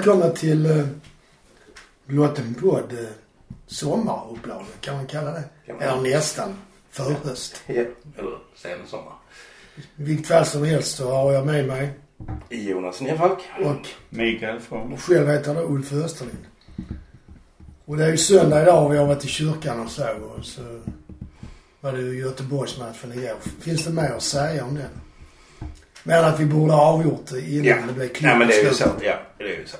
Och välkomna till uh, Lottenpodd uh, sommarupplaga kan man kalla det. Man. Eller nästan förhöst. Ja, eller sen sommar. I vilket fall som helst så har jag med mig Jonas Nerfalk. och Mikael från... själv heter jag Ulf Österlind. Och det är ju söndag idag och vi har varit i kyrkan och så och så var det ju Göteborgsmatchen igår. Finns det mer att säga om den? Men att vi borde ha avgjort det innan Ja. det blev klart Nej men det är ju så. Ja, det är ju så.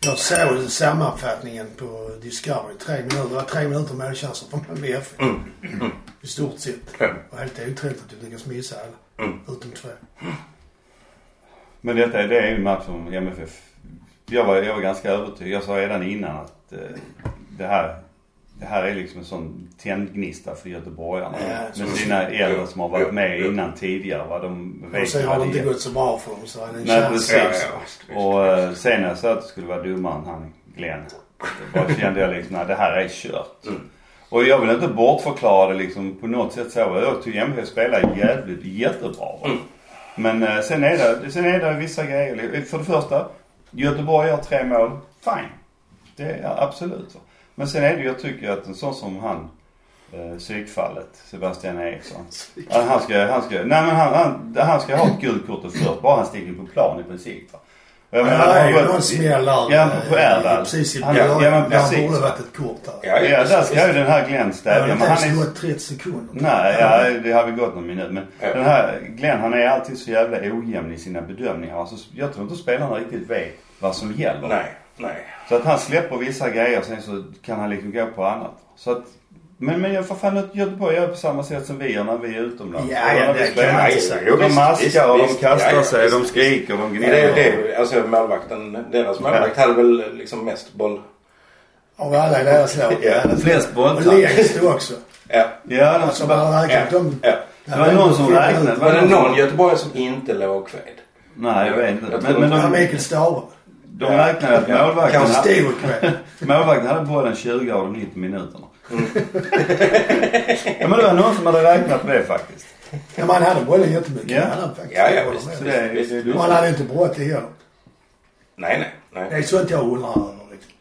Jag såg sammanfattningen på Discovery. Tre minuter. Det var tre minuter målchanser för Malmö FF. Mm. I stort sett. Det var helt otroligt att vi lyckas missa alla. Mm. Utom två. Men detta är- det är ju en match som MFF... Jag var, jag var ganska övertygad. Jag sa redan innan att eh, det här... Det här är liksom en sån tändgnista för göteborgarna. Ja, med så- sina äldre som har varit med ja. innan tidigare. Vad de Och vet sen vad har det inte gått så bra för dem så är det en Nej, chans. precis. Ja. Och eh, sen när jag sa att det skulle vara domaren, han Glenn. Då kände jag liksom att det här är kört. Mm. Och jag vill inte bortförklara det liksom på något sätt så. Jag tycker MFF spelar jävligt, jättebra. va. Mm. Men eh, sen är, det, sen är det vissa grejer. För det första, Göteborg gör tre mål. Fine. Det är absolut. va. Men sen är det jag tycker att en sån som han, eh, psykfallet, Sebastian Eriksson. Han ska, han ska, nej men han, han, han ska ha ett gult kort först. Bara han stiger på plan i princip. Va? Och jag Men menar, det är ju någon smäll där. Ja, på eh, Erdal. Precis i Han- början. ja, men precis. borde varit ett kort där. Ja, Ja, där ska ju den här Glenn Det stävja. har Men inte han ens är... gått 30 sekunder. Nej, ja, det har väl gått någon minut. Men Ja. den här Glenn han är alltid så jävla ojämn i sina bedömningar. Alltså, jag tror inte spelarna riktigt vet vad som gäller. Nej, nej. Så att han släpper vissa grejer sen så kan han liksom gå på annat. Så att, men, men jag för fan att Göteborg gör på samma sätt som vi gör när vi är utomlands. Ja, ja, det kan man inte Ja, säga. jo, De maskar och de kastar Ja, ja, sig, visst, de skriker, de Men gnäller. det är det, alltså målvakten, deras målvakt hade väl liksom mest boll. Av alla i deras lag. Ja. Flest Och bollar. längst också. Ja. Ja, de Alltså man har räknat Ja. dem. ja. Det var någon som räknade. Var det någon göteborgare som inte låg kved? Nej, jag vet inte. Jag Men, men de, Mikael Stahre. De räknade att målvakten, Kanske kväll. målvakten hade bollen 20 av de 90 minuterna. ja, men det var någon som hade räknat på det faktiskt. Ja, man hade bollen jättemycket. Ja. Han hade faktiskt Ja, ja, visst. det är, det han hade inte brått i heller. Nej, nej, Det nej. är sånt jag undrar över. Liksom.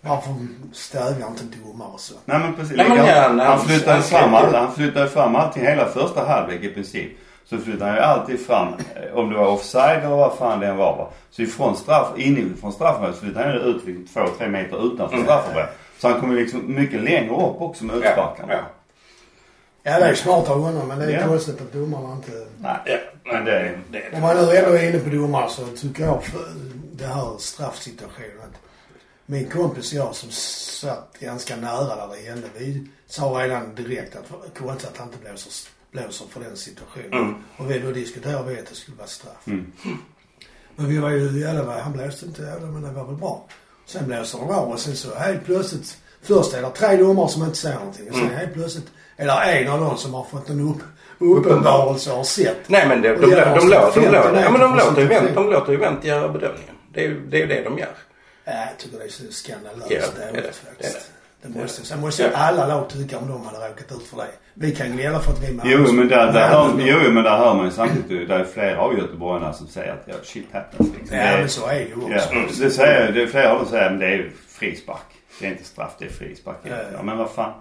Varför stävjar inte domare och så? Nej men precis. Nej, men ja, han- han flyttade han- fram han flyttade fram allting hela första halvlek i princip. Så flyttade han ju alltid fram, eh, om det var offside eller vad fan det än var. va. Så ifrån straff, inifrån straffområdet flyttade han ju ut liksom två, tre meter utanför Mm. straffområdet. Så han kom ju liksom mycket längre upp också med Ja, utsparkarna. ja. Ja, det är smart av honom men det är Ja. konstigt att domarna inte... Nej. Ja, Men det är... det Om man nu ändå är inne på domare så tycker jag för det här straffsituationen att min kompis och jag som satt ganska nära där det hände, vi sa redan direkt att konstigt att han inte blåser, blåser för den situationen. Mm. Och vi då diskuterade vi att det skulle vara straff. Mm. Men vi var ju, ja det var, han blåste inte, ja, men det var väl bra. Sen blåser de av och sen så helt plötsligt, först är det tre domare som inte säger någonting och sen Mm. helt plötsligt är det en av dem som har fått en upp, uppenbarelse och har sett. Nej men det, de, de, de, de, låter, de, 50 låter, ja, men de, låter ju situationen. de låter ju Wendt göra bedömningen. Det är ju det, är det de gör. Ja, jag tycker det är så skandalöst Ja, dåligt faktiskt. Det Det måste, sen måste ju Ja. alla lag tycka om de hade råkat ut för det. Vi kan gnälla för att vi Malmö. Jo men där, där hör, jo, men där hör man ju samtidigt, där är flera av göteborgarna som säger att ja, shit happens liksom. Ja Det men så är det ju också. Ja, det säger det är flera av dem säger men det är ju frispark. Det är inte straff, det är frispark. Ja, ja. Ja, men vad fan.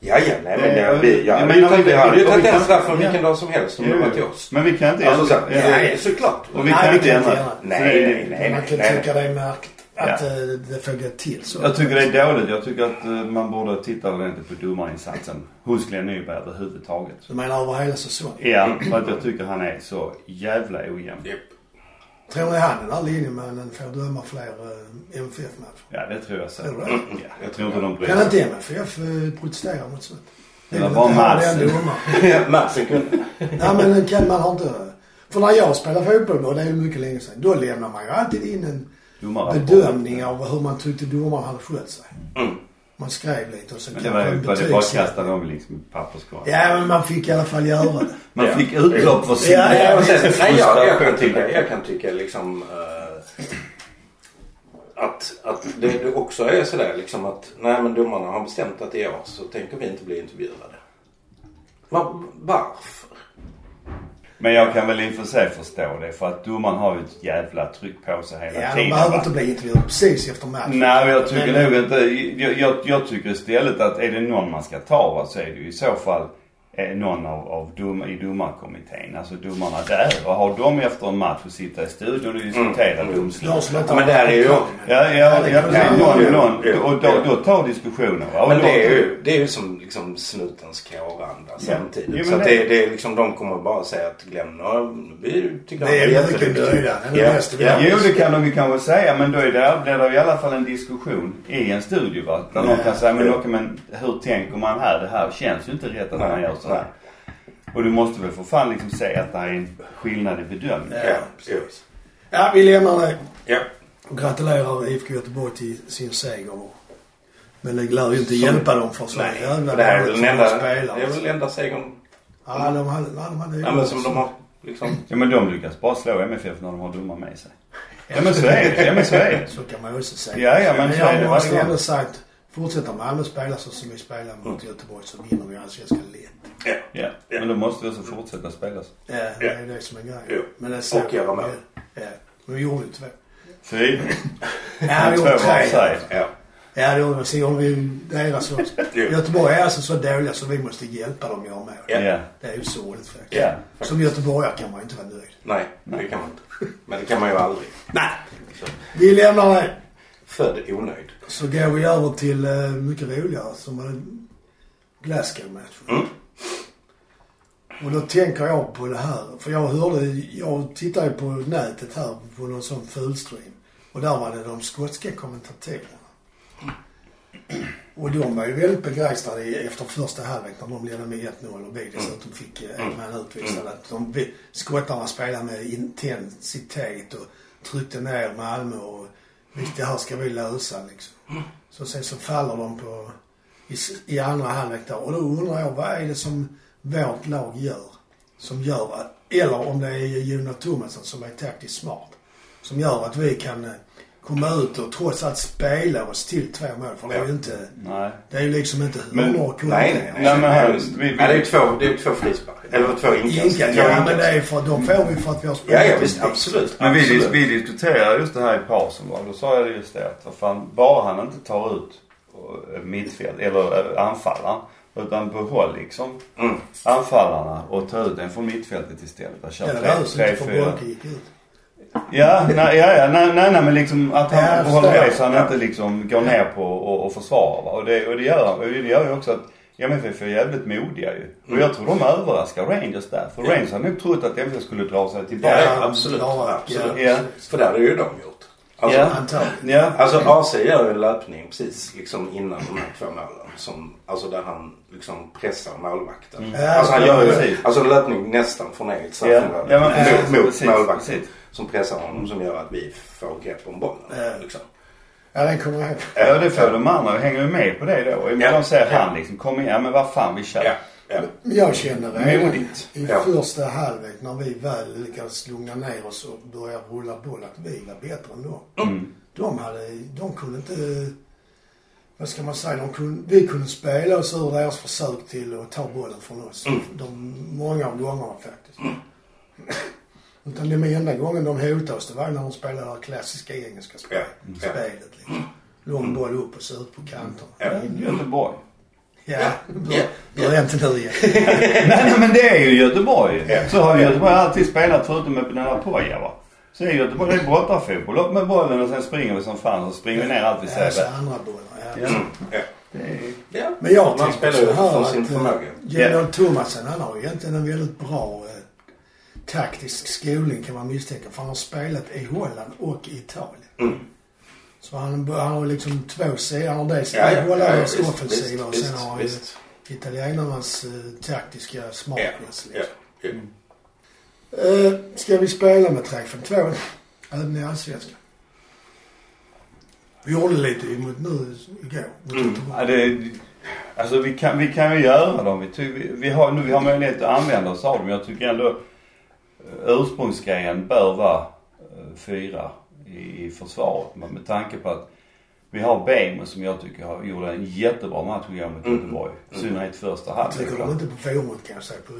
Ja, ja, nej men Det- det, vi, jag jag ju menar, vi- jag hade ju vi tagit den kan- straffen ja. vilken dag som helst om det var till oss. Men vi kan inte Alltså så, ändra- ja, såklart. Och vi Nej, kan vi inte ändra. Nej, det nej, nej. man kan nej. tycka det är märkligt att Ja. eh, det får gå till så. Jag tycker det är dåligt. Jag tycker att eh, man borde titta ordentligt på domarinsatsen hos Glenn Nyberg överhuvudtaget. Du menar över hela säsongen? Ja, för att jag tycker han är så jävla ojämn. Japp. Tror ni han den här linjemannen får döma fler eh, MFF-matcher? Ja, det tror jag säkert. Tror du det? Ja, jag tror inte de bryr Kan sig. inte MFF protestera mot sånt? Det var bara Madsen. Madsen kunde... Nej men kan man har inte... För när jag spelade fotboll, och det är ju mycket länge sedan, då lämnar man ju alltid in en. Bedömning av hur man tyckte domaren hade skött sig. Mm. Man skrev lite och så Men det var ju bara betygssättning. kastade dem liksom i papperskorgen. Ja men man fick i alla fall göra det. Man Ja. fick utlopp för sin Ja, ja, sen, nej, jag, jag, kan tycka, jag kan tycka liksom eh, att, att det, det också är sådär liksom att nej men domarna har bestämt att i år så tänker vi inte bli intervjuade. Var, varför? Men jag kan väl i och för sig förstå det för att domaren har ju ett jävla tryck på sig hela Ja, de tiden. behöver va? inte bli intervjuade precis efter matchen. Nej, jag tycker Men- nog inte... Jag, jag, jag tycker istället att är det någon man ska ta va, så är det ju i så fall någon av, av dom, i domarkommittén. Alltså domarna där. Och har de efter en match att sitta i studion och diskutera Mm. domslut. Ja, men har där är ju-. Ja, ja, ja. Ja, Någon, ja, någon. ja, Och då, ja. då tar diskussionen va. Men det är ju, det är ju som liksom snutens kåranda samtidigt. Men så att det- det, det är liksom, de kommer bara säga att Glenn, ja, vi tycker Det är mycket nöjda. Det det ja. Jo det kan de ju kanske säga men då är det, blir det i alla fall en diskussion i en studio va. Där någon kan säga men Ja. men hur tänker man här? Det här känns ju inte rätt att man gör så här. nej. Och du måste väl för fan liksom se att det är en skillnad i bedömning. Ja, precis. Ja, vi lämnar det. Ja. Och gratulerar IFK Göteborg till sin seger. Men det lär ju inte hjälpa dem för så Nej, jävla det här är väl den som enda, de spelar. det är väl enda segern Ja, de hade, ja, de hade ja, men som de har liksom. Ja men de lyckas bara slå MFF när de har domar med sig. Ja men så är det. Ja men så är det. Så kan man ju också säga. Ja, ja, men så är det jag måste ändå säga att fortsätter Malmö spela så som vi spelar mot Göteborg så vinner vi allsvenskan lätt. Ja. Ja. Men då måste vi också fortsätta spela så. Ja, det är det som är grejen. Men det är så. Och göra mål. Ja, men vi gjorde ju två. Fy. Ja, vi Två gjorde tre. offside. Ja. Ja, det gjorde vi. Sen gjorde vi deras också. Göteborg är alltså så dåliga så vi måste hjälpa dem att göra mål. Ja. Ja. Det är ju sorgligt faktiskt. Ja. Som göteborgare kan man ju inte vara nöjd. Nej, det kan man inte. Men det kan man ju aldrig. Nej. Vi lämnar det. Född onöjd. Så går vi över till uh, mycket roligare som var Glasgow-matchen. Mm. Och då tänker jag på det här. För jag hörde, jag tittade ju på nätet här på någon sån fulstream. Och där var det de skotska kommentatorerna. Och de var ju väldigt begeistrade i- efter första halvlek när de ledde med 1-0 och vi dessutom fick eh, en man utvisad. Att de, skottarna spelade med intensitet och tryckte ner Malmö och visst det här ska vi lösa liksom. Så sen så faller de på i, i andra halvlek där. Och då undrar jag vad är det som vårt lag gör? Som gör att, eller om det är Jonas Thomasson som är taktiskt smart. Som gör att vi kan eh, komma ut och trots allt spela oss till två mål. För det är ju inte, Nej. det är ju liksom inte hur kunna Nej, det. nej, nej. Men här- Just- vi- vi- Nej, det är ju två, det är ju två frispark. Eller två inkast. Inka, ja men det är för, de får vi för att vi har spelat Ja, ja visst. Absolut. Men vi, absolut. vi diskuterade just det här i pausen va. Då sa jag det just det att vad fan, bara han inte tar ut eh, mittfält, eller eh, anfallaren. Utan behåll liksom Mm. anfallarna och ta ut en från mittfältet istället. Där kör Ja, det tre, inte för fyra. Bolke gick ut. Ja, nej, ja, ja, nej, nej, nej men liksom att han Ja, förstår. det så han Ja. inte liksom går ner på och, och försvarar va. Och det, och det gör han. Och det gör ju också att MFF är jävligt modiga ju. Och Mm. jag tror de överraskar Rangers där. För Ja. Rangers har nog trott att MFF skulle dra sig tillbaka. Ja, Ja, absolut. ja, absolut. Ja. För det hade ju de gjort. Alltså, Ja. Antagligen. Ja. Alltså AC gör ju en löpning precis liksom innan de här två målen. Som, alltså där han liksom pressar målvakten. Ja, alltså han gör ju alltså en löpning nästan från eget Ja, straffområde. ja men precis, mot precis, målvakten. precis. Som pressar honom som gör att vi får grepp om bollen. Ja. Liksom. Ja, den kommer jag ihåg. Ja det får de andra hänger ju med på det då. Men Ja. de säger han liksom, kom igen, men vad fan vi kör. Ja, ja. Jag känner redan Modigt. i Ja. första halvlek när vi väl lyckades lugna ner oss och börja rulla boll att vi var bättre än dem. Mm. De hade, de kunde inte, vad ska man säga, de kunde, vi kunde spela oss ur deras försök till att ta bollen från oss. Mm. De, många av gångerna faktiskt. Utan den enda gången de hotade oss det var när de spelade det här klassiska engelska spel, Ja. Spelet liksom. Lång boll upp och se ut på kanterna. Ja. Göteborg. Ja, Ja. börja inte nu igen. nej, men det är ju Göteborg. Ja. Så har ju. Göteborg alltid spelat förutom med den här Poja va. Så är Göteborg, det är brottarfotboll. Upp med bollen och sen springer vi som fan och springer ner allt vi Ja, så ser. andra bollar, ja. Ja. Mm. Är, Ja. Men jag Man tänker spelar så ju att sin eh, förmåga. Genom Thomasen, han har ju egentligen en väldigt bra eh, taktisk skolning kan man misstänka. För han har spelat i Holland och i Italien. Mm. Så han, han har liksom två sidor. Han har dels Ja, ja, holländarnas ja, visst, offensiva och sen har han italienarnas eh, taktiska Ja, smartness. ja, Liksom. ja. Eh, ska vi spela med 3-5-2 även i Allsvenskan? Vi gjorde lite mot nu igår. Mm. Ja, det, alltså vi kan, vi kan ju göra dem. Vi, vi, vi, har, nu, vi har möjlighet att använda oss av dem. Jag tycker ändå ursprungsgrejen bör vara eh, fyra i, försvaret. Men med tanke på att Vi har Bejmo som jag tycker har, gjorde en jättebra match igår mot Mm. Göteborg. I synnerhet första Jag tycker halvlek. de inte på Fårmot kan jag säga. På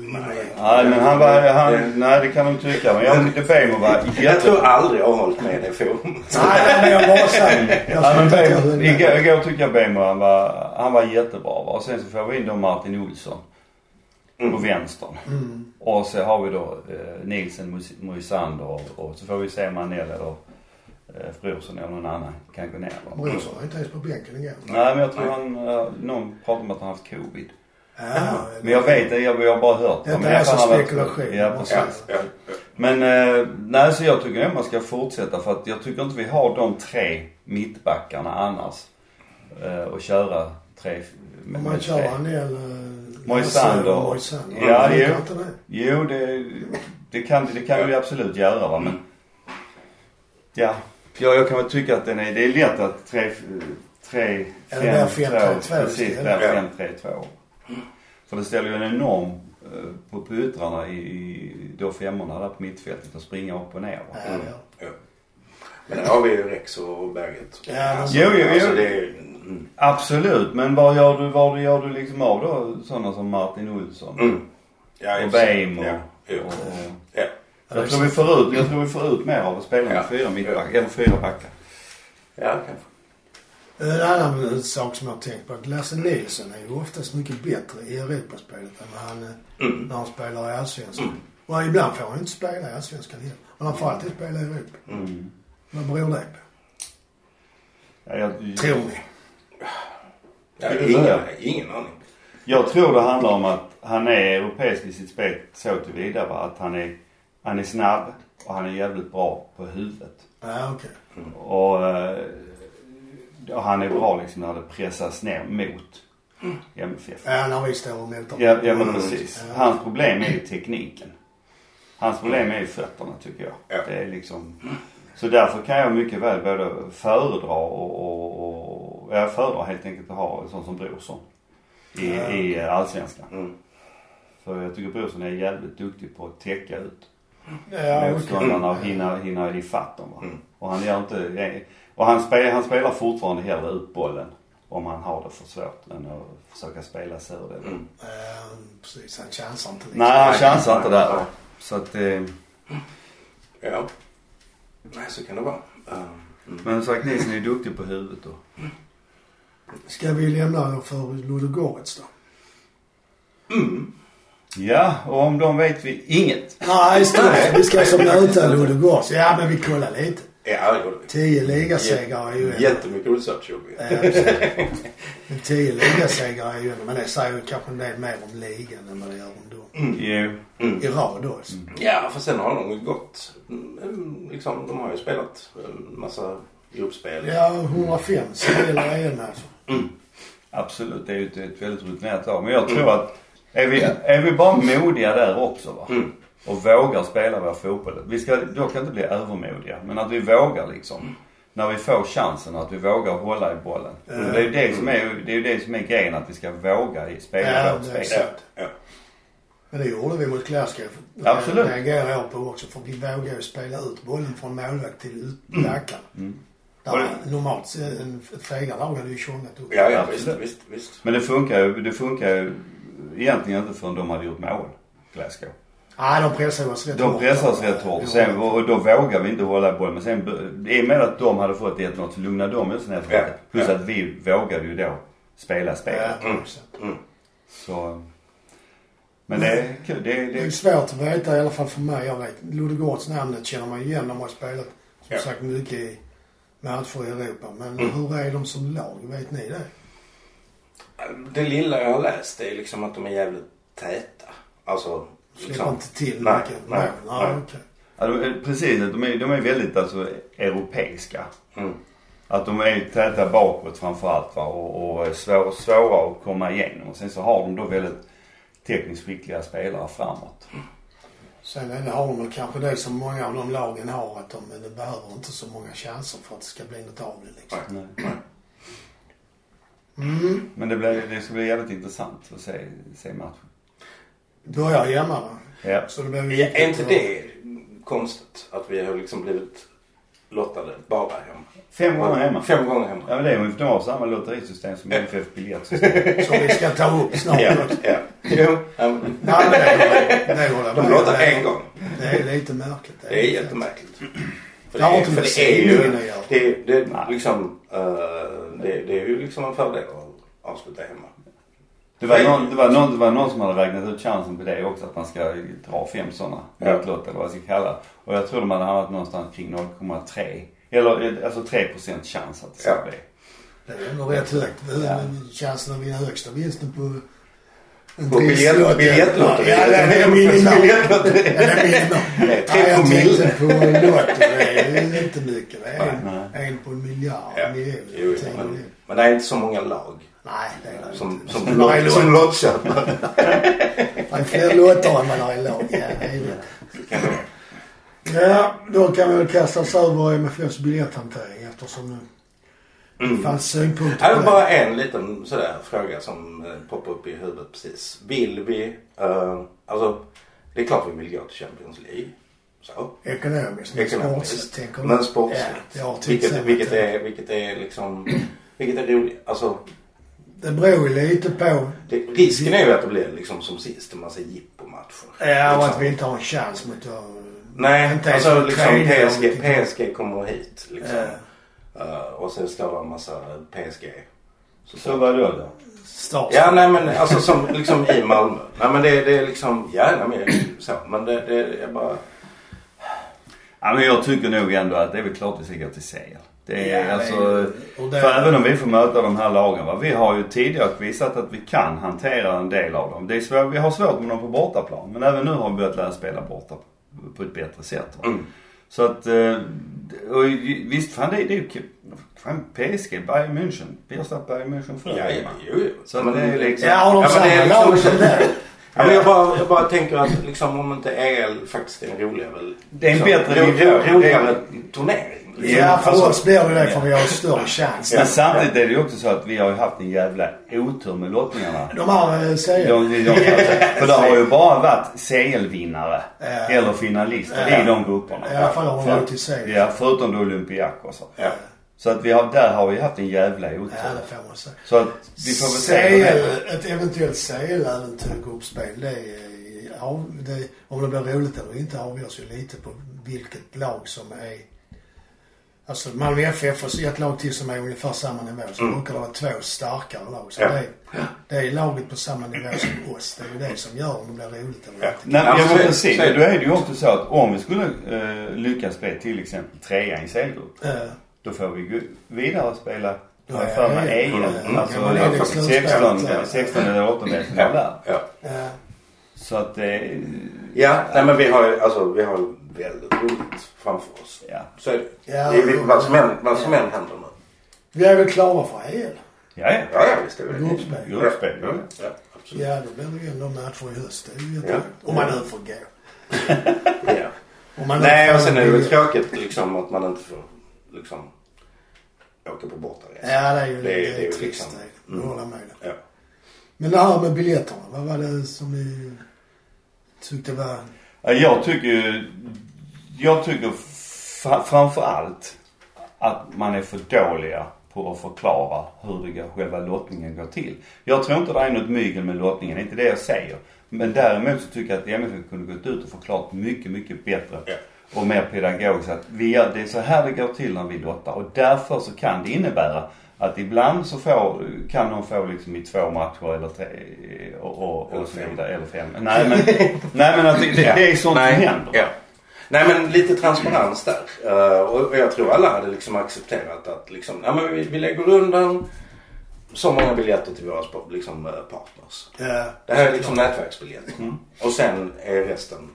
Nej men han var, han, nej det kan de tycka. Men jag tyckte Bejmo var Jag tror jättebra. aldrig jag har hållit med dig Forum. Nej, men jag bara säger. Igår, igår tycker jag Bejmo han var, han var jättebra. Va? Och sen så får vi in då Martin Olsson på vänstern. Mm. Och så har vi då eh, Nielsen, Mois- Moisander och, och så får vi se Manell eller eh, Brorsson eller någon annan kan gå ner. Brorsson var inte ens på bänken igår. Nej men jag tror han, eh, någon pratar om att han haft covid. Ja, Men jag vet det, jag, jag har bara hört Detta Men är alltså spekulation, Ja, precis. Ja, ja. Men eh, nej så jag tycker nog man ska fortsätta för att jag tycker inte vi har de tre mittbackarna annars. Eh, och köra tre med, Om man kör tre. Moisander. Moisander. Ja, jo. Jo det, det kan, det kan vi absolut göra va men. Ja. Jag, jag kan väl tycka att den är, det är lätt att tre, tre, Eller där fem, 5-3-2 två, precis, istället. där fem, tre, två. För det ställer ju en enorm eh, på, på yttrarna i, i då femmorna där på mittfältet och springa upp och ner va. Ja, ja. Ja. Men där har vi ju Rex och Berget. Ja, alltså, Jo, jo, jo. Alltså det är, mm, Absolut, men vad gör du, vad gör du liksom av då sådana som Martin Olsson? mm. Ja, Och och sig. Bejmo. Ja. Och, Ja. jag, tror vi får ut, jag tror vi får ut mer av att spela med Ja. fyra mittbackar, eller fyra backar. ja, kanske. En annan sak som jag har tänkt på att Lasse Nilsson är ju oftast mycket bättre i Europaspelet än han, Mm. när han spelar i Allsvenskan. Och ibland får han inte spela i Allsvenskan heller. Men han får alltid spela i Europa. Mm. Vad beror det på? Ja, jag, Tror ni? Ja, Ska du ingen, aning. jag tror det handlar om att han är europeisk i sitt spel så tillvida va, att han är, han är snabb och han är jävligt bra på huvudet. Ja, okej. Och, eh, och han är bra liksom när det pressas ner mot MFF. Ja, när vi står emot dem. Ja, ja men Mm. precis. Hans problem är ju tekniken. Hans problem är ju fötterna tycker jag. Ja. Det är liksom. Så därför kan jag mycket väl både föredra och, och, och jag föredrar helt enkelt att ha en sån som Brorsson. I, Ja. i eh, Allsvenskan. Mm. För jag tycker Brorsson är jävligt duktig på att täcka ut Ja, motståndarna och hinna, hinna ifatt dem va. Mm. Och han gör inte, och han spelar, han spelar fortfarande hellre ut bollen om han har det för svårt än att försöka spela sig ur det. Mm. Ja, precis. Han chansar inte liksom. Nej, han chansar inte där. Så att eh, Ja. Nej, så kan det vara. Uh, mm. Men sagt Nilsson är ju duktig på huvudet då. Ska vi lämna för Ludogorets då? Mm. Ja, och om dem vet vi inget. Nej, stort. Vi ska som möta Ludogorets. Ja, men vi kollar lite. Ja, det gjorde vi. Tio ligasegrar är ju ändå... Jättemycket research gjorde vi. Ja, precis. Men tio ligasegrar är ju ändå... Men det säger ju kanske en del mer om ligan än vad det gör om dem. Jo. Mm. I rad då alltså. Ja, för sen har de ju gått, mm, liksom, de har ju spelat en massa gruppspel. Ja, 105 spelare EM alltså. Absolut, det är ju ett, ett väldigt rutinerat lag. Men jag tror att är vi, är vi bara modiga där också va. Mm. Och vågar spela vår fotboll. Vi ska dock inte bli övermodiga. Men att vi vågar liksom. När vi får chansen att vi vågar hålla i bollen. För det är ju det som är, det är ju det som är grejen. Att vi ska våga i- spela Ja, vårt det är spel. Ja. Men det gjorde vi mot Glasgow. Absolut. Det reagerar jag på också. För vi vågade ju spela ut bollen från målvakt till backarna. Mm. Där normalt eh, en, ett fegare lag hade ju tjongat upp. Ja, ja, visst, visst, visst. Men det funkar ju, det funkar ju egentligen inte förrän de hade gjort mål. Glasgow. Nej, de pressade oss rätt De pressade oss rätt hårt. Sen, och då vågade vi inte hålla bollen. Men sen, i och med att de hade fått 1-0 så lugnade de oss ner Ja. Plus att vi vågade ju då spela spelet. Ja, Mm. Mm. Så. Men det är kul. Det, Det är det, svårt att veta i alla fall för mig. Jag vet Ludogorets namnet känner man igen. De har spelat som Ja. sagt mycket i matcher i Europa. Men Mm. hur är de som lag? Vet ni det? Det lilla jag har läst är liksom att de är jävligt täta. Alltså, Släpper liksom. inte till Nej, mycket nej, nej. Nej, de, är- precis. De är, de är väldigt alltså europeiska. Mm. Att de är täta bakåt framförallt va. Och, och är svår, svåra att komma igenom. Och sen så har de då väldigt tekniskt skickliga spelare framåt. Sen är det, har de kanske det som många av de lagen har. Att de, de behöver inte så många chanser för att det ska bli något av det liksom. Nej. Mm. Men det, blir, det ska bli jävligt intressant att se, se matchen. Börjar hemma va? Ja. Så det blir Ja, är inte det konstigt? Att vi har liksom blivit lottade bara hemma. Fem gånger hemma. Fem gånger hemma. Ja men det är ju de har samma lotterisystem som MFF biljettsystem. Som vi ska ta upp snart Ja, ja. Jo, Nej, men det, det håller jag de om. en gång. Det är lite märkligt. Det är jättemärkligt. För Det är- för det är ju, det, det, liksom, eh, det, det är ju liksom en fördel att avsluta hemma. Det var, någon, det, var någon, det var någon som hade räknat ut chansen på det också. Att man ska dra fem sådana Ja. lottlotter eller vad jag ska kalla. Och jag tror de hade hamnat någonstans kring 0,3. Eller alltså 3 procent chans att det ska Ja. bli. Det är ändå rätt högt. Ja. Chansen att vinna högsta vinsten på en På trisslott. biljettlotteri. Ja, det är minimal. Biljettlotteri. Ja, det är minimal. Det är tre promille. på Lotto. Det är inte mycket. Det är en, en på en miljard. Ja. miljon. Jo, men, men det är inte så många lag Nej, det är det som, som, som. Det är fler lotter än man har i lag. Ja. Ja, då kan vi väl kasta oss över MFFs biljetthantering eftersom det Mm. fanns synpunkter på det. bara en liten sådär fråga som eh, poppar upp i huvudet precis. Vill vi, uh, alltså det är klart vi vill gå till Champions League. Så. Ekonomiskt, men sportsligt tänker? Men sportsligt. Ja, vilket, vilket, är, vilket är liksom, vilket är roligt. Alltså Det beror ju lite på. det, risken är ju att det blir liksom som sist en massa jippomatcher. Ja, och Liksom. att vi inte har en chans mot att... Nej, inte alltså liksom PSG, PSG kommer hit liksom. Ja. Eh, och sen står det en massa PSG. Så vad då då? Start. Ja, nej men alltså som liksom i Malmö. Nej men det, det är liksom, ja nej, men så. Men det, det är bara, Ja men jag tycker nog ändå att det är väl klart vi ska gå till CL. Det är Ja, alltså... det- För även om vi får möta de här lagen va. Vi har ju tidigare visat att vi kan hantera en del av dem. Det är svår, vi har svårt med dem på bortaplan. Men även nu har vi börjat lära spela borta på ett bättre sätt mm. Så att, eh, och visst fan det, det är ju. Fan PSG, Bayern München. Vi har slagit Bayern München förr. ja, ja, jo, jo. Så Men det är liksom... Ja, och de Ja, samma lag liksom- som. Ja, men jag, bara, jag bara tänker att liksom om inte EL faktiskt är en roligare väl. Det är en liksom, bättre nivå. ro, roligare turnering. Liksom. Ja, för alltså- oss blir det det för vi har större chans. Men samtidigt är det ju också så att vi har ju haft en jävla otur med lottningarna. De eh. De, de, de, för det har ju bara varit CL-vinnare Ja. eller finalister Ja. i de grupperna. I alla fall har de varit till CL. Ja, förutom då Olympiakos. Ja. Så att vi har, där har vi haft en jävla otur. Ja, det får man säga. Så att vi får väl se. CL, ett eventuellt CL-äventyr, gruppspel, det är... Det, om det blir roligt eller inte avgörs ju lite på vilket lag som är... Alltså Malmö FF och ett lag till som är ungefär samma nivå. Så Mm. brukar det vara två starkare lag. Så Ja. det, är, det är laget på samma nivå som oss. Det är ju det som gör om det blir roligt eller Ja. inte. Nej, Ja, men precis. så är det. Då är det ju också så att om vi skulle eh, lyckas bli till exempel trea i en CL-grupp. Eh, Då får vi gå vidare och spela Ja, har jag för mig ja, EM. Mm. Alltså Ja, men det är det 16, slutspelet, ja. 16 eller 18 där. Ja. Ja. eh, Så att det... ja, nej men vi har ju alltså, vi har väldigt roligt framför oss. Ja. Så är det. Ja, det är, vad som än, vad som än händer nu. vi är väl klara för EL? Ja, ja. Ja, ja visst är det. Gruppspel. Ja, ja. ja, absolut. Ja, då blir det ju ändå matcher i höst. Det är ju Ja. jätteroligt. Om man nu får gå. Ja. Om man nu Nej, och sen är det väl biljett. tråkigt liksom att man inte får liksom åka på bortaresa. Ja, det är ju Det är- det det är är ju trist. liksom- det. mm. Håller med dig. Ja. Men det här med biljetterna. Vad var det som ni tyckte var... Ja, Jag tycker Jag tycker fa- framför allt att man är för dåliga på att förklara hur det går, själva lottningen går till. Jag tror inte det är något mygel med lottningen, det är inte det jag säger. Men däremot så tycker jag att MFF kunde gått ut och förklarat mycket, mycket bättre och mer pedagogiskt att vi det är så här det går till när vi lottar och därför så kan det innebära att ibland så får, kan de få liksom i två matcher eller tre och, och, och så vidare. Eller fem. Nej men, nej, men att det, det, är sånt Nej, som händer. Ja. Nej men lite transparens där. Eh, och jag tror alla hade liksom accepterat att liksom, ja men vi, vi lägger undan så många biljetter till våra liksom, eh, partners. Ja, Det här är liksom nätverksbiljetter. Mm. Och sen är resten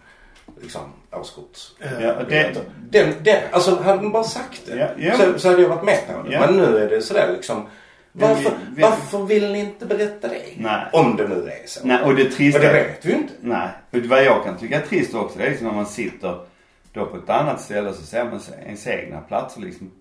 liksom årskort. Ja, det, Den, den, alltså hade de bara sagt det Ja, ja. Så, så hade jag varit med på det. Ja. Men nu är det sådär liksom. Varför, vi- vi- varför vill ni inte berätta det? Nej. Om det nu är så. nej, och det trista... Och det vet vi ju inte. Nej. Och vad jag kan tycka är trist också, det är liksom när man sitter då på ett annat ställe så ser man ens egna platser liksom.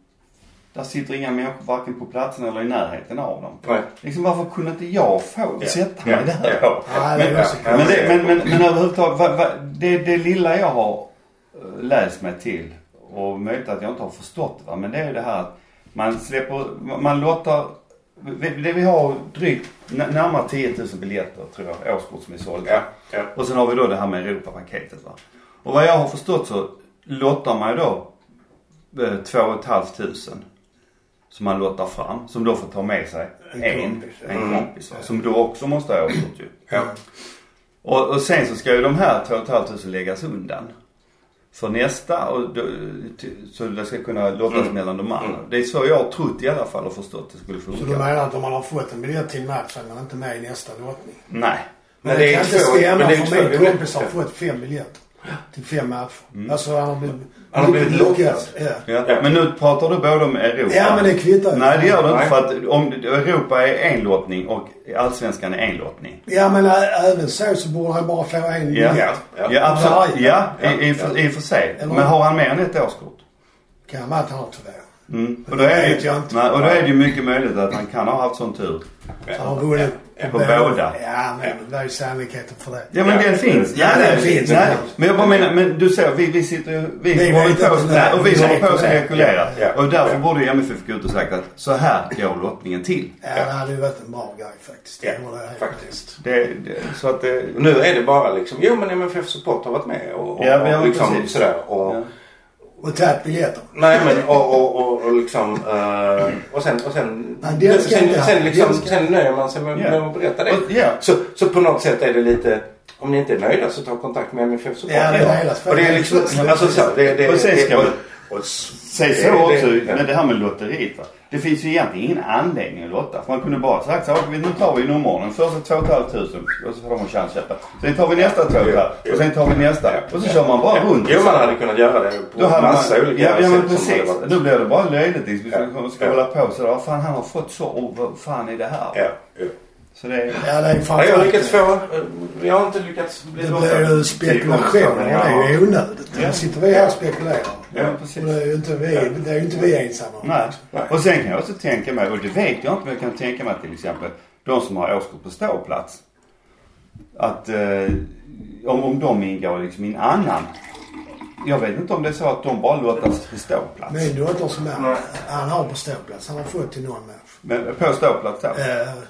Där sitter inga människor varken på platsen eller i närheten av dem. Nej. Liksom varför kunde inte jag få Ja. sätta mig Ja. där Ja. Men, ja, men, det, men, men, men överhuvudtaget, vad, vad, det, det lilla jag har eh, läst mig till och möjligt att jag inte har förstått det va, men det är ju det här att Man släpper, man lottar, vi- det vi har drygt närmare 10 000 biljetter tror jag, årskort som är sålda. Ja, ja. Och sen har vi då det här med Europapaketet va. Och vad jag har förstått så lottar man ju då eh, 2 500 som man lottar fram. Som då får ta med sig En en, kompis, en Mm. kompis va. Som då också måste ha årskort ju. Ja. Och, och sen så ska ju de här 2 500 läggas undan. För nästa och då, så det ska kunna lottas Mm. mellan de andra. Mm. Det är så jag har trott i alla fall och förstått det skulle Så du funka. menar att om man har fått en biljett till en match så är man inte med i nästa lottning? Nej. Men Men det, det är kan inte stämma för min två- kompis har fått fem biljetter. Till fem matcher. Alltså han har blivit... Han har blivit lockad. Ja. Ja. Ja. Men nu pratar du både om Europa. ja men det kvittar ju. Nej det gör det inte för att om Europa är en lottning och Allsvenskan är en lottning. Ja men även så så borde han bara få en Ja. biljett. Ja. Ja absolut. Ja, Ja. i, i, för, i och för sig. Eller- Men har han mer än ett årskort? Kan vara att han har två. Mm. Och Det då är vet det, jag inte. nej, och då är det ju mycket möjligt att han kan ha haft sån tur. Vunnit På båda. Ja men vad är sannolikheten för det? Ja men Ja. den finns. Ja, den finns. Nej, men jag bara menar, men du ser vi, vi sitter ju, vi, Vi håller på, inte. nej, och vi Vi håller på att spekulera. Ja, ja. Och därför Ja. borde ju MFF gå ut och sagt att så här går lottningen till. Ja det hade ju varit en bra grej faktiskt. Ja, Det med. faktiskt. Det, det, så att det, Och nu är det bara liksom, jo men MFF Support har varit med och, och, Ja, ja, och liksom sådär. Och, ja. Och tagit biljetter. Nej men och, och, och, och liksom eh, och sen och sen Nej, det sen, sen, han. liksom, Det sen nöjer man sig med, Ja. med att berätta det. Och, ja. Så, så på något sätt är det lite om ni inte är nöjda så ta kontakt med MFF Support. Ja, det är och det är liksom, alltså så, det, det, Och sen ska och, man- och, Säg så det- också med det här med lotteriet va. Det finns ju egentligen ingen anledning att lotta. För man kunde bara sagt så här, nu tar vi nummerordningen. Första 2 500 och så får de en chans att köpa. Sen tar vi nästa 2 500 och sen tar vi nästa. Och så kör man bara runt. Jo man hade kunnat göra det på Då massa man, olika ja, ja men precis. varit- Nu blir det bara löjligt liksom. Ja. ska Ja. hålla på sådär. Vad fan han har fått så. Och vad fan är det här? Ja, ja. Så det är... Ja det är framförallt... jag har lyckats få, eh, jag har inte lyckats bli Det blir ju spekulationer det är ju onödigt. Ja. Nu sitter vi här och spekulerar. Ja, precis. Och det är ju inte vi, det är inte vi ensamma om. Nej. Nej. Och sen kan jag också tänka mig, och det vet jag inte men jag kan tänka mig till exempel de som har årskort på ståplats. Att eh, om, om de ingår liksom i en annan. Jag vet inte om det är så att de bara på ståplats. Min dotter som är, han har på ståplats. Han har fått till någon match. Men på ståplats då? Eh,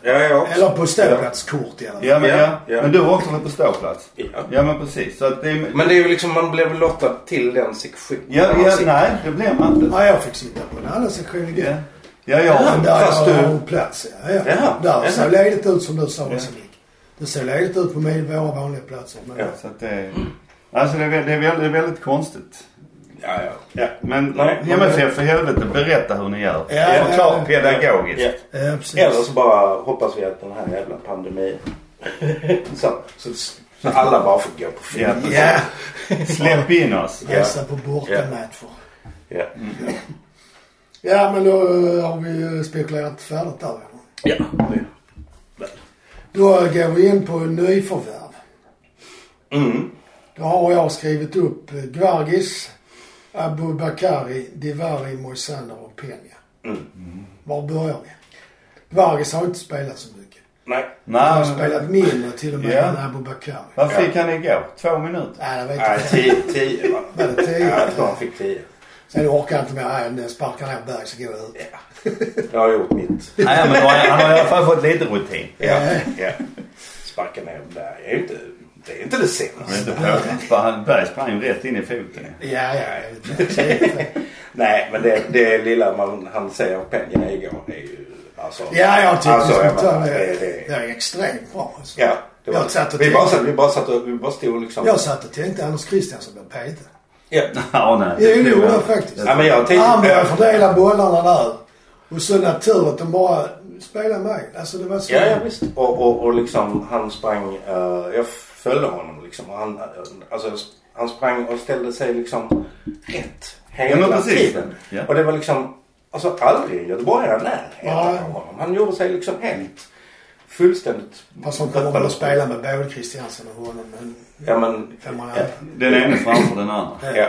Ja, jag också. eller på ståplatskort i alla fall. Ja men, ja, Ja, ja. men du har också varit på ståplats? Ja. Ja men precis. Så att det är, Men det är ju liksom, man blev lottad till den sektionen. Ja, ja, nej det blir man inte. Ja, jag fick sitta på en annan sektion igår. Ja. Ja, ja. Men där fast jag du- plats, ja. ja. Jaha, Där jaha. ser ledigt ut som du sa Ja. Det ser ledigt ut på min, våra vanliga platser. Men Ja. Så att det, alltså det är, det är väldigt, väldigt konstigt. Ja, ja. ja. Men Nej, men- MFF för helvete, berätta hur ni gör. Ja, Förklara ja, pedagogiskt. ja. Eller så bara hoppas vi att den här jävla pandemin... så, så, så alla bara får gå på film. Ja, Ja, Släpp in oss. resa på bortamatcher. Ja. Ja, men då eh, har vi spekulerat färdigt där. ja. det- Då går vi in på nyförvärv. Mm. Då har jag skrivit upp eh, Gvargis, Abu Bakari, Divari, Moisander och Peña. Mm. Var börjar vi? Gvargis har inte spelat så mycket. Nej. Han har Nej, spelat mindre till och med Ja. än Abu Bakari. vad fick han igår? Två minuter? Nej, det vet Nej, jag tio, inte. tio va? Var det tio? Ja, jag tror han fick tio. Sen orkar jag inte mer. Nej, nu sparkar ner Berg så går jag ut. Ja. Jag har gjort mitt. Nej, men han, har i alla fall fått lite rutin. Ja. ja. Sparka ner där är ju inte... Det är inte det senaste. Han- Berg sprang ju rätt in i foten. Ja, ja. Nej, men det, det lilla man han säger om Peña igår är ju... Alltså, Ja, jag tycker alltså, jag det, menar, det, det, det, är extremt bra. Alltså. Ja, det var, Jag satt och vi, bara satt, vi bara satt och vi bara stod liksom... Jag satt och tänkte Anders Christiansen blir petad. Ja. Ja, nej. Jo, det jo, faktiskt. Ja, men jag tänkte... Han började fördela bollarna där. Och så naturligt de bara spela mig. Alltså det var så. Ja, ja visst. Och, och, och liksom han sprang, eh, jag följde honom liksom. Och han, alltså, han sprang och ställde sig liksom rätt Ja, hela precis. tiden. Ja. Och det var liksom, alltså aldrig en göteborgare närheten Ja. av honom. Han gjorde sig liksom helt fullständigt... Fast de kommer väl att spela med både Christiansen och honom. Men Ja men... Ja. Den ene framför den andra. ja.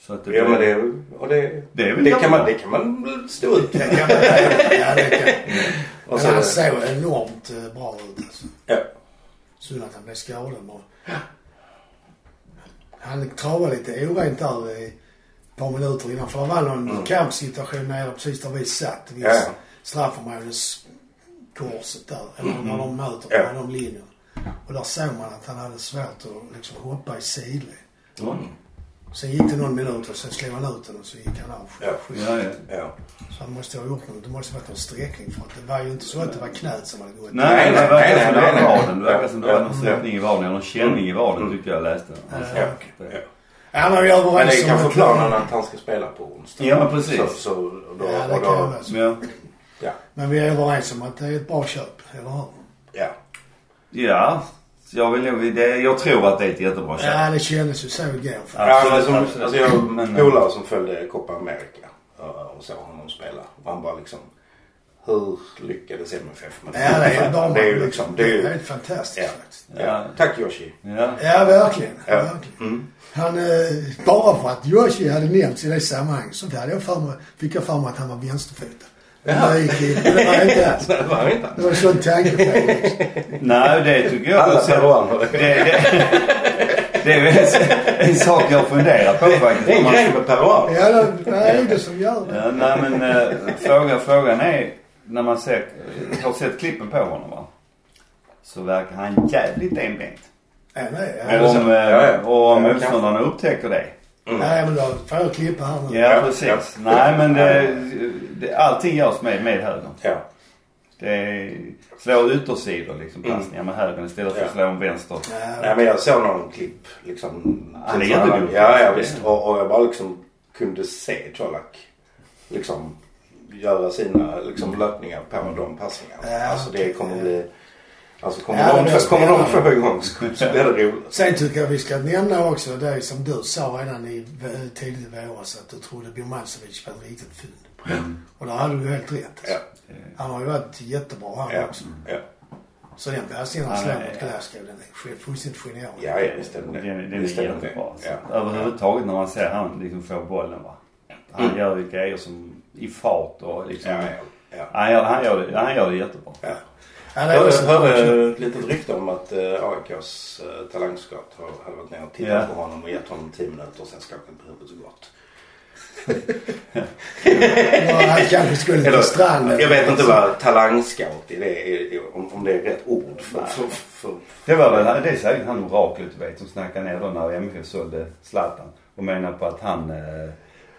Så att det, ja men det, och det, Det är väl det, kan man, det kan man stå ut Det med. kan man Ja, det kan. Och Men så, han såg enormt eh, bra ut alltså. ja. Synd att han blev skadad bara. Han travade lite orent där i ett par minuter innan. För det var någon Mm. kampsituation nere precis där vi satt. Vid Ja, ja. straffområdeskorset där. Eller när de möter Ja. de linjerna. Och där såg man att han hade svårt att liksom hoppa i sidled. Mm. Sen gick det någon minut och sen slog han ut den och så gick han av. Ja. Ja, ja. Ja. Så han måste ha gjort något. Det måste ha varit någon sträckning för att det var ju inte så att det var knät som hade gått. Nej, Nej, det verkar nej, som det nej, var nej. vaden. Det verkar som det var någon sträckning i vaden. Eller någon känning i vaden tyckte jag läste. Ja, Ja. Ja. Ja, men vi är Men det överens är kanske att- planen att han ska spela på onsdag. Ja, men precis. Så, så, då, Ja, det kan då, vara så. Ja. ja. Men vi är överens om att det är ett bra köp, eller hur? Ja. Ja. Jag, vill, nog- det, jag tror att det är ett jättebra köp. Ja, det kändes ju så igår. För. Ja. Ja, men som, alltså jag har Men- polare som följde Copa America och, och såg honom spela. Och han bara liksom, hur lyckades MFF med Ja, det är ju bara... Det är ju liksom, det är det är ju, helt fantastiskt Ja. faktiskt. ja. Tack Yoshi. Ja. Ja, verkligen. Ja. verkligen. Mm. Han, eh, bara för att Yoshi hade nämnts i det sammanhanget så hade jag för mig, fick jag för mig att han var vänsterfotad. Jaha. Men det var inte alls. Det var inte Det var en sån tankefel. Nej, det tycker jag. Alla peruaner. det, det, det är väl en, en sak jag funderar på faktiskt. Det är en grej med peruaner. Ja, det, vad är det som gör det? Ja, nej men äh, fråga, frågan är när man ser, har sett klippen på honom va. Så verkar han jävligt enbent. Ja, nej, Är ja. Om, eh, Ja, ja. och om Ja, motståndarna upptäcker det. Nej, men då får jag klippa här nu. Ja, precis. ja. Nej men det, det, allting görs med, med högern. Ja. Det är, slå yttersidor liksom passningar med högern istället för att Ja. slå en vänster. Nej men jag såg någon klipp liksom. Han är till- jätteduktig. Ja, ja visst. Och, och jag bara liksom kunde se Colak liksom göra sina liksom löpningar på de passningarna. Ja, alltså det kommer bli Alltså kommer, Ja, det de, blir kommer de få igång så så blir det roligt. Sen tycker jag vi ska nämna också det som du sa redan i tidigt i våras att du trodde Birmancevic var ett riktigt fynd. Och där hade du helt rätt. Ja, Han har ju varit jättebra han ja, också. ja. Så den passningen han slår mot. Glasgow den är fullständigt genial. Ja, ja visst är det Den, det. den är jättebra. det. Ja. Ja. Överhuvudtaget när man ser han liksom få bollen va. Han Mm. gör ju grejer som i fart och liksom. Ja, ja, ja. Han, gör, han, gör det, han gör det jättebra. ja. Ja, det är Jag hörde ett litet rykte om att eh, AIKs uh, talangscout har, har varit ner och tittat Ja. på honom och gett honom 10 minuter och sen skakat på huvudet så gott. Ja, han kanske skulle till Eller, stranden. jag vet inte vad talangscout är, det, om, om det är rätt ord för, för, för, Det var väl, det är säkert han oraklet du vet som snackade ner då när MFF sålde Zlatan. Och menar på att han, eh,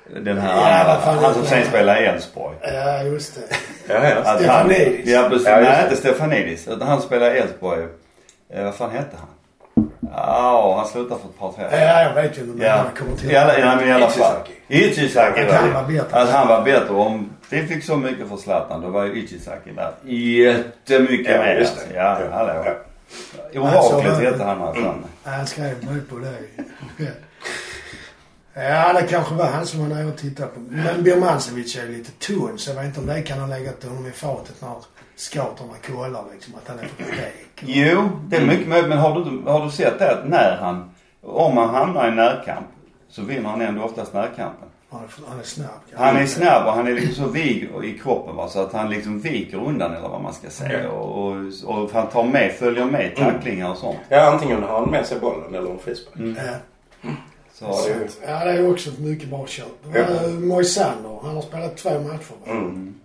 den här Ja, andra, fan han som sen spelar i Elfsborg. Ja, just det. ja, ja. Stefanidis. Ja precis. Ja, just Nej det. inte Stefanidis. Utan han spelar i Elfsborg. Eh, vad fan hette han? Ja, han slutade för ett par tre Ja, jag vet ju inte. Men Ja, han kommer till I alla, ja, men i alla fall. Ichizaki. Ichizaki Att han var bättre. Att han var bättre. Om vi fick så mycket för Zlatan då var ju Ichizaki där jättemycket Ja, mer. just alltså. det. Ja, Ja, hallå. ja. Oraklet Alltså, hette han här framme. Ja, han skrev mig på det. Ja, det kanske var han som var nere och tittade på. Men Birmancevic är lite tunn så jag vet inte om det kan ha legat honom i fatet när scouterna kollar liksom att han är för blek. Jo, det är mycket möjligt. Men har du, har du sett det att när han, om han hamnar i närkamp så vinner han ändå oftast närkampen. Han är, snabb. Han är snabb och han är liksom så vig i kroppen va, så att han liksom viker undan eller vad man ska säga. Ja. Och, och, och han tar med, följer med tacklingar och sånt. ja, antingen har han med sig bollen eller en frispark. Ja, Så, Ja, det är ju- ja, det är också ett mycket bra köp. Ja. Ja. Moisander, han har spelat två matcher. va? Mm.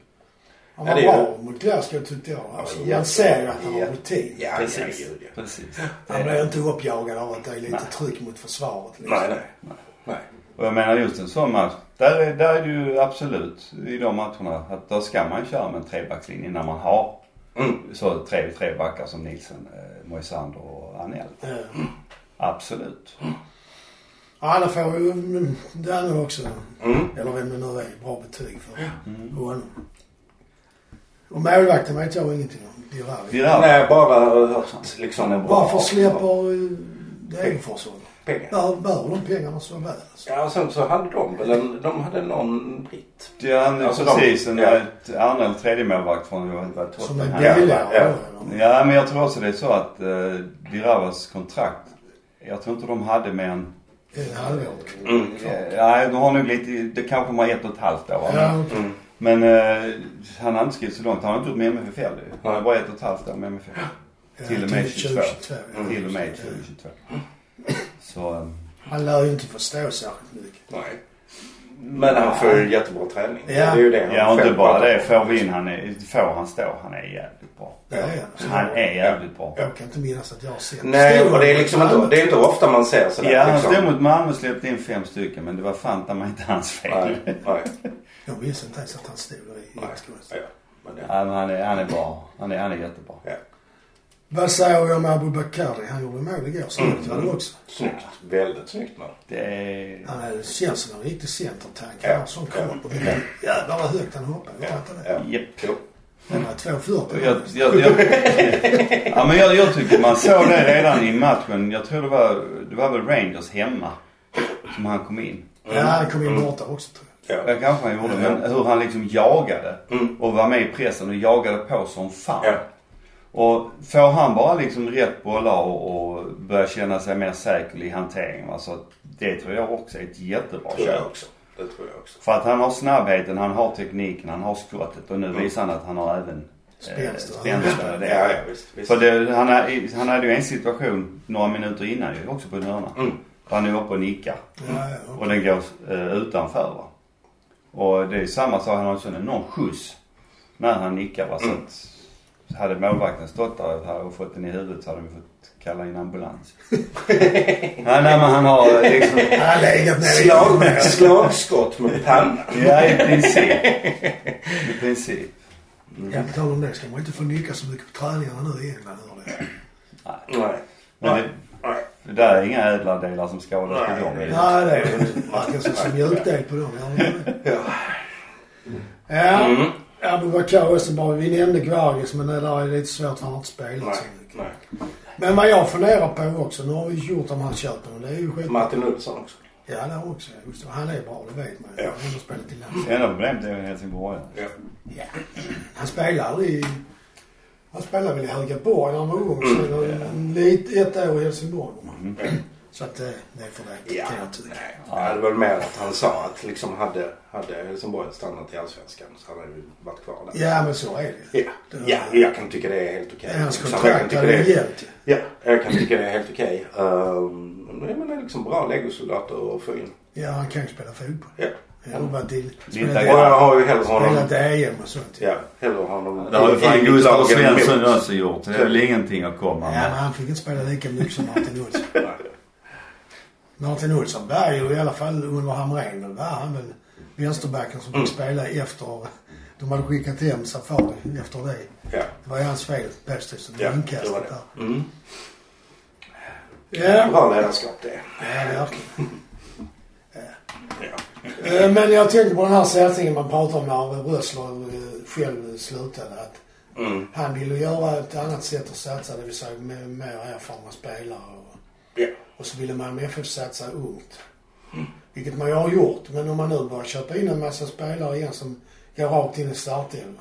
Han Ja, var det är bra mot Glasgow tyckte jag. Alltså, Ja, man ser ju att han ja. har rutin. Ja, ja, precis. gud ja. precis. Han blir inte uppjagad av att det är lite Nej. tryck mot försvaret. Liksom. Nej, nej. nej. Och jag menar just en sån match. Där är, där är det ju absolut i de matcherna att då ska man köra med en trebackslinje när man har Mm. så tre, tre backar som Nilsen, eh, Moisander och Anel. Ja. Absolut. Ja, det får ju mm, Danne också. Mm. Eller vem det nu är. Bra betyg för honom. Och målvakten vet jag ingenting om. Virali. Nej, bara hört liksom en bra... Varför släpper eh, Degerfors honom? pengar? Bör, bör de pengarna så väl? Alltså. Ja, och sen så hade de väl en, de hade någon britt. Ja, han Alltså de- precis. En, ja. ett Arnold tredje målvakt från jag vet inte vad Som Tottenham. är billigare. Ja, ja. eller? Ja, men jag tror också det är så att eh, Diravas kontrakt, jag tror inte de hade mer än Ett halvår. Mm. Nej, de har nog lite, det kanske har ett och ett halvt år. Ja, okej. Mm. Men eh, han har inte skrivit så långt. Han har inte gjort med MFF heller ju. Han har bara ett och ett halvt år med MFF. Ja, Till och med 22. 2022. ja. Till och med 2022. Så, eh, Han lär ju inte förstå särskilt mycket. Nej. Men han får ju jättebra träning. Ja. Det är ju det han Ja och inte bara det. om. Får vi in han är, får han stå, han är jävligt bra. Det är han. Är jävligt bra. Jag kan inte minnas att jag har sett. Nej, och det är liksom inte, det är inte ofta man ser sådär Ja, han liksom. stod mot Malmö och släppte in fem stycken men det var fan ta inte hans fel. Nej, nej, Jag minns inte ens att han stod i nej. Ja, men det, Ja, men han är, han är bra. Han är, han är jättebra. ja. Vad säger vi om Abu Bakari? Han gjorde mål igår. Snyggt var det också. Snyggt. Väldigt snyggt man. Det är... Han är, känns som en riktig centertank. Ja. Han har sån kropp. Och jävlar vad högt han hoppar. Ja, inte det? ja. Japp. Han var 2,40. Jag, jag, jag, ja, men jag, jag tycker man såg det redan i matchen. Jag tror det var, det var väl Rangers hemma som han kom in. Ja, han kom in borta också tror jag. Ja. Det kanske han gjorde. Men hur han liksom jagade Mm. och var med i pressen och jagade på som fan. Ja. Och får han bara liksom rätt bollar och, och börja känna sig mer säker i hanteringen. Alltså, det tror jag också är ett jättebra tror jag köp. också. Det tror jag också. För att han har snabbheten, han har tekniken, han har skottet och nu visar han att han har även Spänst. spänsten det. Ja, ja visst. visst. För det, han, är, han hade ju en situation några minuter innan ju också på en hörna. Mm. Han är uppe och nickar. Ja, ja. Och den går eh, utanför va. Och det är samma sak, han har en sån enorm skjuts när han nickar va. Så Mm. att hade målvakten stått där här och fått den i huvudet så hade vi fått kalla in ambulans. nej, nej men han har liksom, Han har legat nere i Slag, slagskott med pannan. ja i princip. I princip. Ja, på tal om det ska man inte få nicka så mycket på träningarna nu i England. hör det. Nej. Men Nej. det, Nej. det där är inga ädladelar som skadas på dem. Nej, det är det varken så som mjukdel på dem. Ja. Ja, Mm. Abu Bakar också bara. Vi nämnde Gvargis men det där är lite svårt för han har inte spelat så mycket. Nej. Men vad jag funderar på också, nu har vi gjort de här köpen och det är ju skit. Martin Olsson också. Ja, det har också. Just det. Han är bra, det vet man ju. Ja. Han har spelat i landet. Enda problemet är ju Helsingborg. Ja. Ja. Han spelar i... Han spelar väl i Högaborg när han var ung. Sen mm. lite, ett år i Helsingborg. Så att det, det är för det Ja, kan jag tycka. nej. Ja, det var väl mer att han sa att liksom hade, hade Helsingborg stannat i Allsvenskan så hade han ju varit kvar där. Ja, men så är det ju. Ja, Det- ja jag kan tycka det är helt okej. Hans Liksom, jag kan kontrakt tycka hade det ju är, gällt. Ja, jag kan tycka det är helt okej. Um, men det är liksom bra legosoldater att få in. Ja, han kan ju spela fotboll. Ja. I... Lite Och jag har ju hellre honom... Spelat EM och sånt. Ja, hellre honom Det har ju fan Gustav Svensson också gjort. Det är väl ingenting att komma Ja, men med. han fick inte spela lika mycket som Martin Olsson. Martin Olsson var ju i alla fall under Hamrén var han väl vänsterbacken som fick spela efter... De hade skickat hem Safari efter det. Ja, Det var ju hans fel det. ja inkastet där. Mm. Ja, Bra ledarskap det. ja verkligen. Ja. Eh, Men jag tänkte på den här satsningen man pratade om när Rössler eh, själv slutade. Att Mm. han ville göra ett annat sätt att satsa, det vill säga med mer erfarna spelare. Och, Ja. och så ville Malmö FF satsa ungt. Vilket man ju har gjort. Men om man nu börjar köpa in en massa spelare igen som går rakt in i startelvan.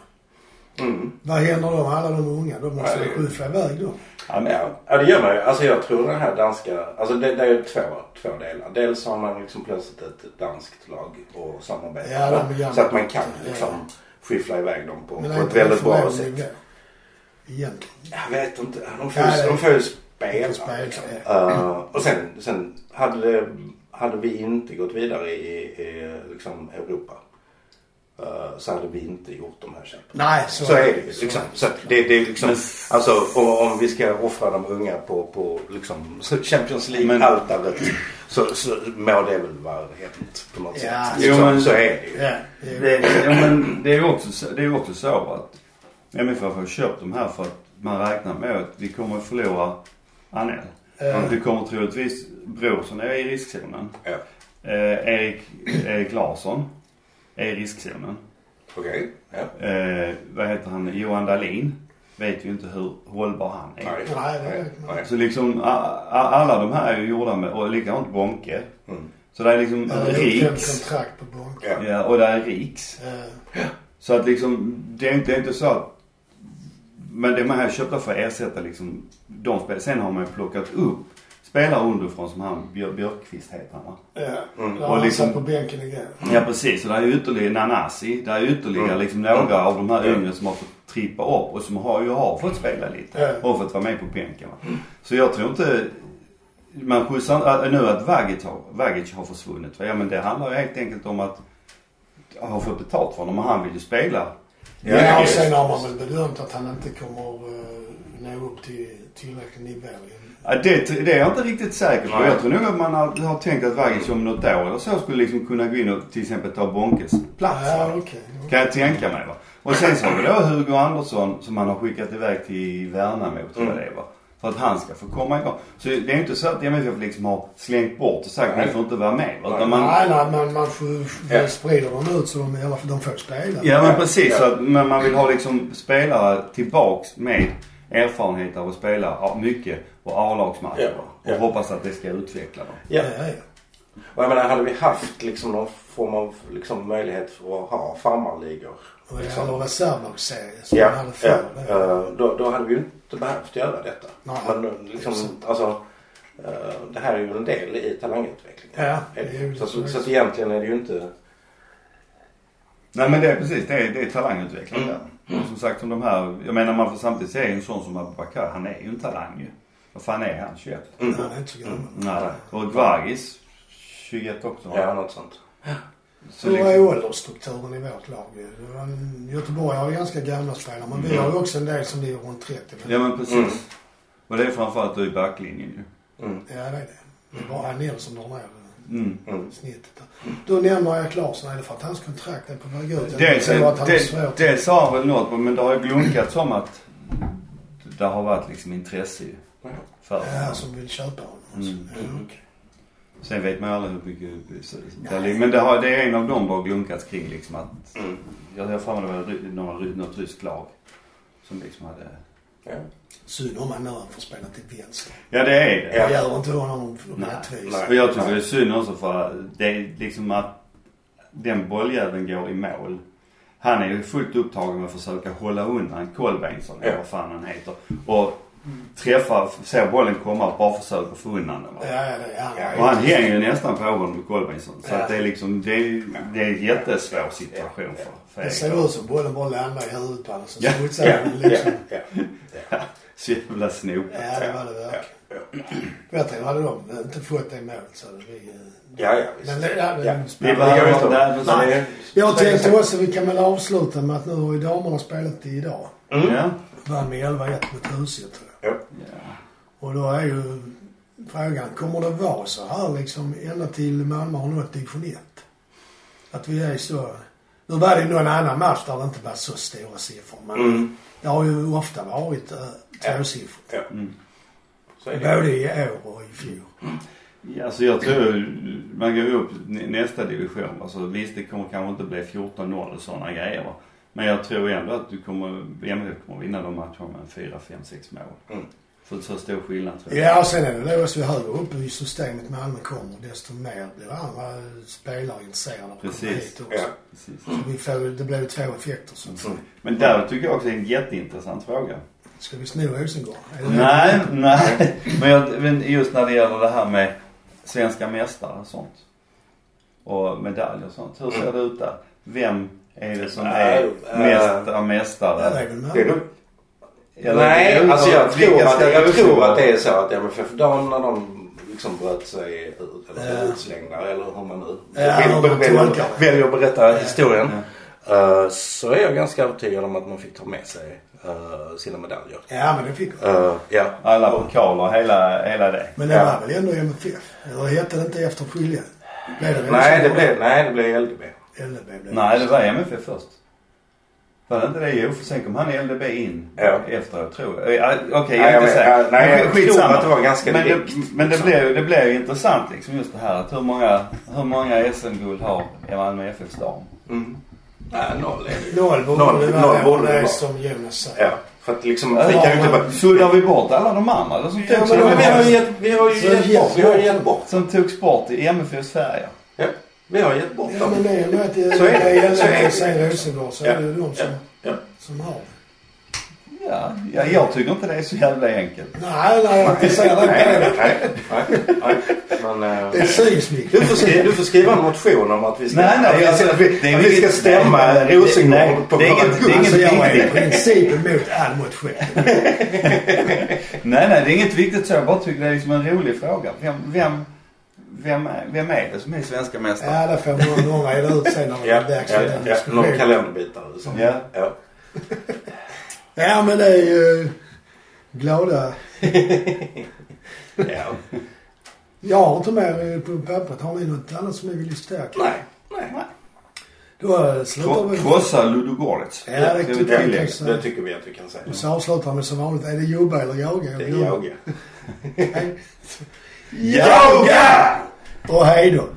Mm. Vad händer då med alla de unga? De måste ju skyffla iväg dem. Ja, men, Ja, ja, det gör man ju. Alltså jag tror den här danska, alltså det, det är två, två delar. Dels har man liksom plötsligt ett danskt lag och samarbete Ja, gärna- Så att man kan Ja. liksom skyffla iväg dem på, på ett väldigt bra sätt. Egentligen. Jag vet inte. De får, Ja, ju- de får ju spela. får spela, liksom. ja. Eh, och sen, sen hade, det, hade vi inte gått vidare i, i liksom Europa eh, så hade vi inte gjort de här köpen. Nej, så, Så är det ju. så Liksom. Så det, det är liksom, Men- alltså om, vi ska offra de unga på, på liksom Champions League-altaret så, så må det väl vara hänt på något Ja, sätt. jo, men- så är det ju. Ja, det ja, men det är ju också, så- det är ju också så att MFF har köpt de här för att man räknar med att vi kommer att förlora Anel. Eh. Vi kommer troligtvis, Brorsson är i riskzonen. Ja. Eh, Erik, Erik Larsson är i riskzonen. Okej. Ja. Eh, vad heter han? Johan Dahlin. Vet ju inte hur hållbar han är. Nej. Nej, Nej. Så liksom a, a, alla de här är ju gjorda med, och likadant Bonke. Mm. Så det är liksom Ja, det är Riks. kontrakt på Bonk. Ja. Ja, och det är Riks. Eh, Så att liksom, det är inte, det är inte så att men det man har köpta för att ersätta liksom de spel. Sen har man ju plockat upp spelare underifrån som han Björ, Björkqvist heter han va? Ja, Mm. Och han liksom- satt på bänken igår. Ja precis. Och det är ju ytterligare Nanasi. Det är ytterligare Mm. liksom några av de här Mm. yngre som har fått trippa upp och som har ju har fått spela lite. Ja. Och fått vara med på bänken va? Så jag tror inte man skjutsar äh, nu att Vagic har, Vagic har försvunnit. Ja men det handlar ju helt enkelt om att har fått betalt för honom och han vill ju spela. Ja, Ja, och sen har man väl bedömt att han inte kommer uh, nå upp till tillräcklig nivå. Ja, det, det är jag inte riktigt säker på. Nej. Jag tror nog att man har, har tänkt att Vagic om något år eller så skulle liksom kunna gå in och till exempel ta Bonkes plats. Ja, va? okej. Kan jag tänka mig va. Och sen så har vi då Hugo Andersson som man har skickat iväg till Värnamo tror jag Mm. det är va. För att han ska få komma igång. Så det är inte så att MFF liksom har slängt bort och sagt Nej. ni får inte vara med. Utan man, Nej, nej, men man får, Ja. sprider dem ut så de alla de får spela. Ja men precis. Ja. Så att, men man vill ha liksom spelare tillbaks med erfarenhet av att spela mycket och A-lagsmatcher. Ja, ja. Och hoppas att det ska utveckla dem. Ja. ja, ja. Och jag menar hade vi haft liksom någon form av liksom möjlighet för att ha farmarligor. Och Liksom. eller reservlagsserie som Ja, man hade ja. förr. eh, då, då hade vi ju inte behövt göra detta. Nej, Men eh, liksom, absolut. alltså. eh, det här är ju en del i talangutvecklingen. Ja, det det är ju så, det så, så så. egentligen är det ju inte... Nej men det är precis, det är, det är talangutveckling Mm. där. Och som sagt som de här, jag menar man får samtidigt se en sån som Abubakar, han är ju en talang ju. Vad fan är han? 21? Mm. Han är inte så gammal. Nej. Och Gvargis, 21 också va? Ja, något sånt. Så Hur är liksom, åldersstrukturen i vårt lag? Göteborg har ju ganska gamla spelare men vi har ju också en del som ligger runt 30. Men, ja men precis. Mm. Och det är framförallt då i backlinjen ju. Mm. Ja, det är det. Det är bara Nilsson drar ner Mm. Mm. snittet. Då nämner jag Larsson. Är det för att hans kontrakt är på väg ut? Dels, att han sa han väl något men det har ju glunkats som att det har varit liksom intresse ju. Ja. För Ja, som vill köpa honom. Mm. Ja, okej. Sen vet man ju aldrig hur mycket. Men det, har, det är en av dem bara glunkats kring liksom att Mm. Jag har för mig det var något ryskt lag. Som liksom hade... Ja. Synd om han nu får spela till vänster. Ja det är det. Ja. Det gör inte honom rättvis. Och jag tycker det är synd också för det är liksom att den bolljäveln går i mål. Han är ju fullt upptagen med att försöka hålla undan Kolbeinsson eller Ja. vad fan han heter. Och träffa, ser bollen komma och bara försöka få undan den. va. Ja, ja. Ja, Och han hänger ju nästan på honom med Kolbeinsson. Så Ja. att det är liksom, det är, det är en jättesvår situation för, för Det ser ut som bollen bara landar i huvudet på honom. Så Ja. han liksom. Ja. Ja. Så jävla snopet. Ja, det var det verkligen. Bättre hade de inte fått det målet så hade vi... Ja, ja, visst. Men det, ja, det, Ja. Vi behöver jag inte... Jag tänkte också, vi kan väl avsluta med att nu har ju damerna spelat idag. Mm. Ja. Vann med 11-1 mot Husie tror jag. Ja. ja. Och då är ju frågan, kommer det vara så här liksom ända till Malmö har nått division 1? Att vi är så... Nu var det någon annan match där det inte var så stora siffror. Men Mm. det har ju ofta varit Ja. tvåsiffrigt. Ja. Mm. Så är det. Både i år och i fjol. Ja, alltså jag tror man går upp nä- nästa division. Alltså visst det kommer kanske inte bli 14-0 och sådana grejer va. Men jag tror ändå att du kommer, MFF kommer vinna de matcherna med 4, 5, 6 mål. Mm. För så stor skillnad tror jag. Ja, sen är det också ju högre upp i systemet Malmö kommer desto mer blir andra spelare intresserade av att komma hit också. Ja. Precis. Så vi får, det blir två effekter så att. Mm. Men där tycker jag också är en jätteintressant fråga. Ska vi sno Rosengård? Det Nej, nej. Men, jag, men just när det gäller det här med svenska mästare och sånt. Och medaljer och sånt. Hur ser det ut där? Vem är det som är Äh, mest äh. av mästare? Det är väl Malmö. Nej, alltså jag tror, att, jag tror tro? att det är så att MFF, de när de liksom bröt sig ut eller Ja. blev utslängda eller hur man nu Ja, vill- hur man väljer- att berätta Ja. historien. Uh, så är jag ganska övertygad om att man fick ta med sig uh, sina medaljer. Ja, men det fick vi. Uh, ja. Alla pokaler, hela, hela det. Men det Ja. var väl ändå MFF? Eller hette det inte efter skilja? Blev det Nej, det Rosengård? blev, nej, det blev LDB. LDB blev Nej, det var MFF först. Var det inte det? Jo, för sen kom han i LDB in Ja. efteråt tror jag. Ja, Okej, Nej, jag är inte men- säker. nej, jag skitsamma. tror att det var ganska men Det, men det liksom. ju det blir ju intressant liksom just det här att hur många, hur många SM-guld har Malmö FFs dam? Mm. Nej, noll är det. Noll borde Noll- det noll vara. borde Det det är vara. som Jonas säger. Ja, för att liksom, Ja, vi kan ju inte bara... Suddar vi bort alla de andra eller som Ja, togs, bort, vi har ju gett bort. som togs bort i MFFs färger? Ja, vi har gett bort Ja, dem. men det är ju att det Så är det. det är Så är det. LDB sen Rosengård så Ja. är det de som, Ja. som har det. Ja, ja, jag tycker inte det är så jävla enkelt. Nej, nej, jag inte säger det på Nej, det. nej, nej, nej. Men, eh, Det är cyniskt du, får skriva, du får skriva en motion om att vi ska, Nej, nej, att vi, alltså, att vi, det är att vi ska inget- stämma Rosengård på det det är guld. Alltså jag är i princip emot all motion. Nej, nej, det är inget viktigt så. Jag bara tycker det är liksom en rolig fråga. Vem, vem, vem, är- vem är det som är svenska mästare? Ja, det får någon reda ut sen när det blir dags ja, för den ja, någon diskussionen. kalenderbitare. Så. Ja. Ja. Ja, men det är ju glada. ja. Jag har inte mer på pappret. Har ni något annat som ni vill diskutera? Nej, nej. Då slutar vi. Krossa Ludogorets. Ja, det in det? faktiskt. Det tycker vi att vi kan säga. Och så avslutar vi som vanligt. Är det jobba eller jaga? Det är yoga. Hej. Yoga! Och hej då.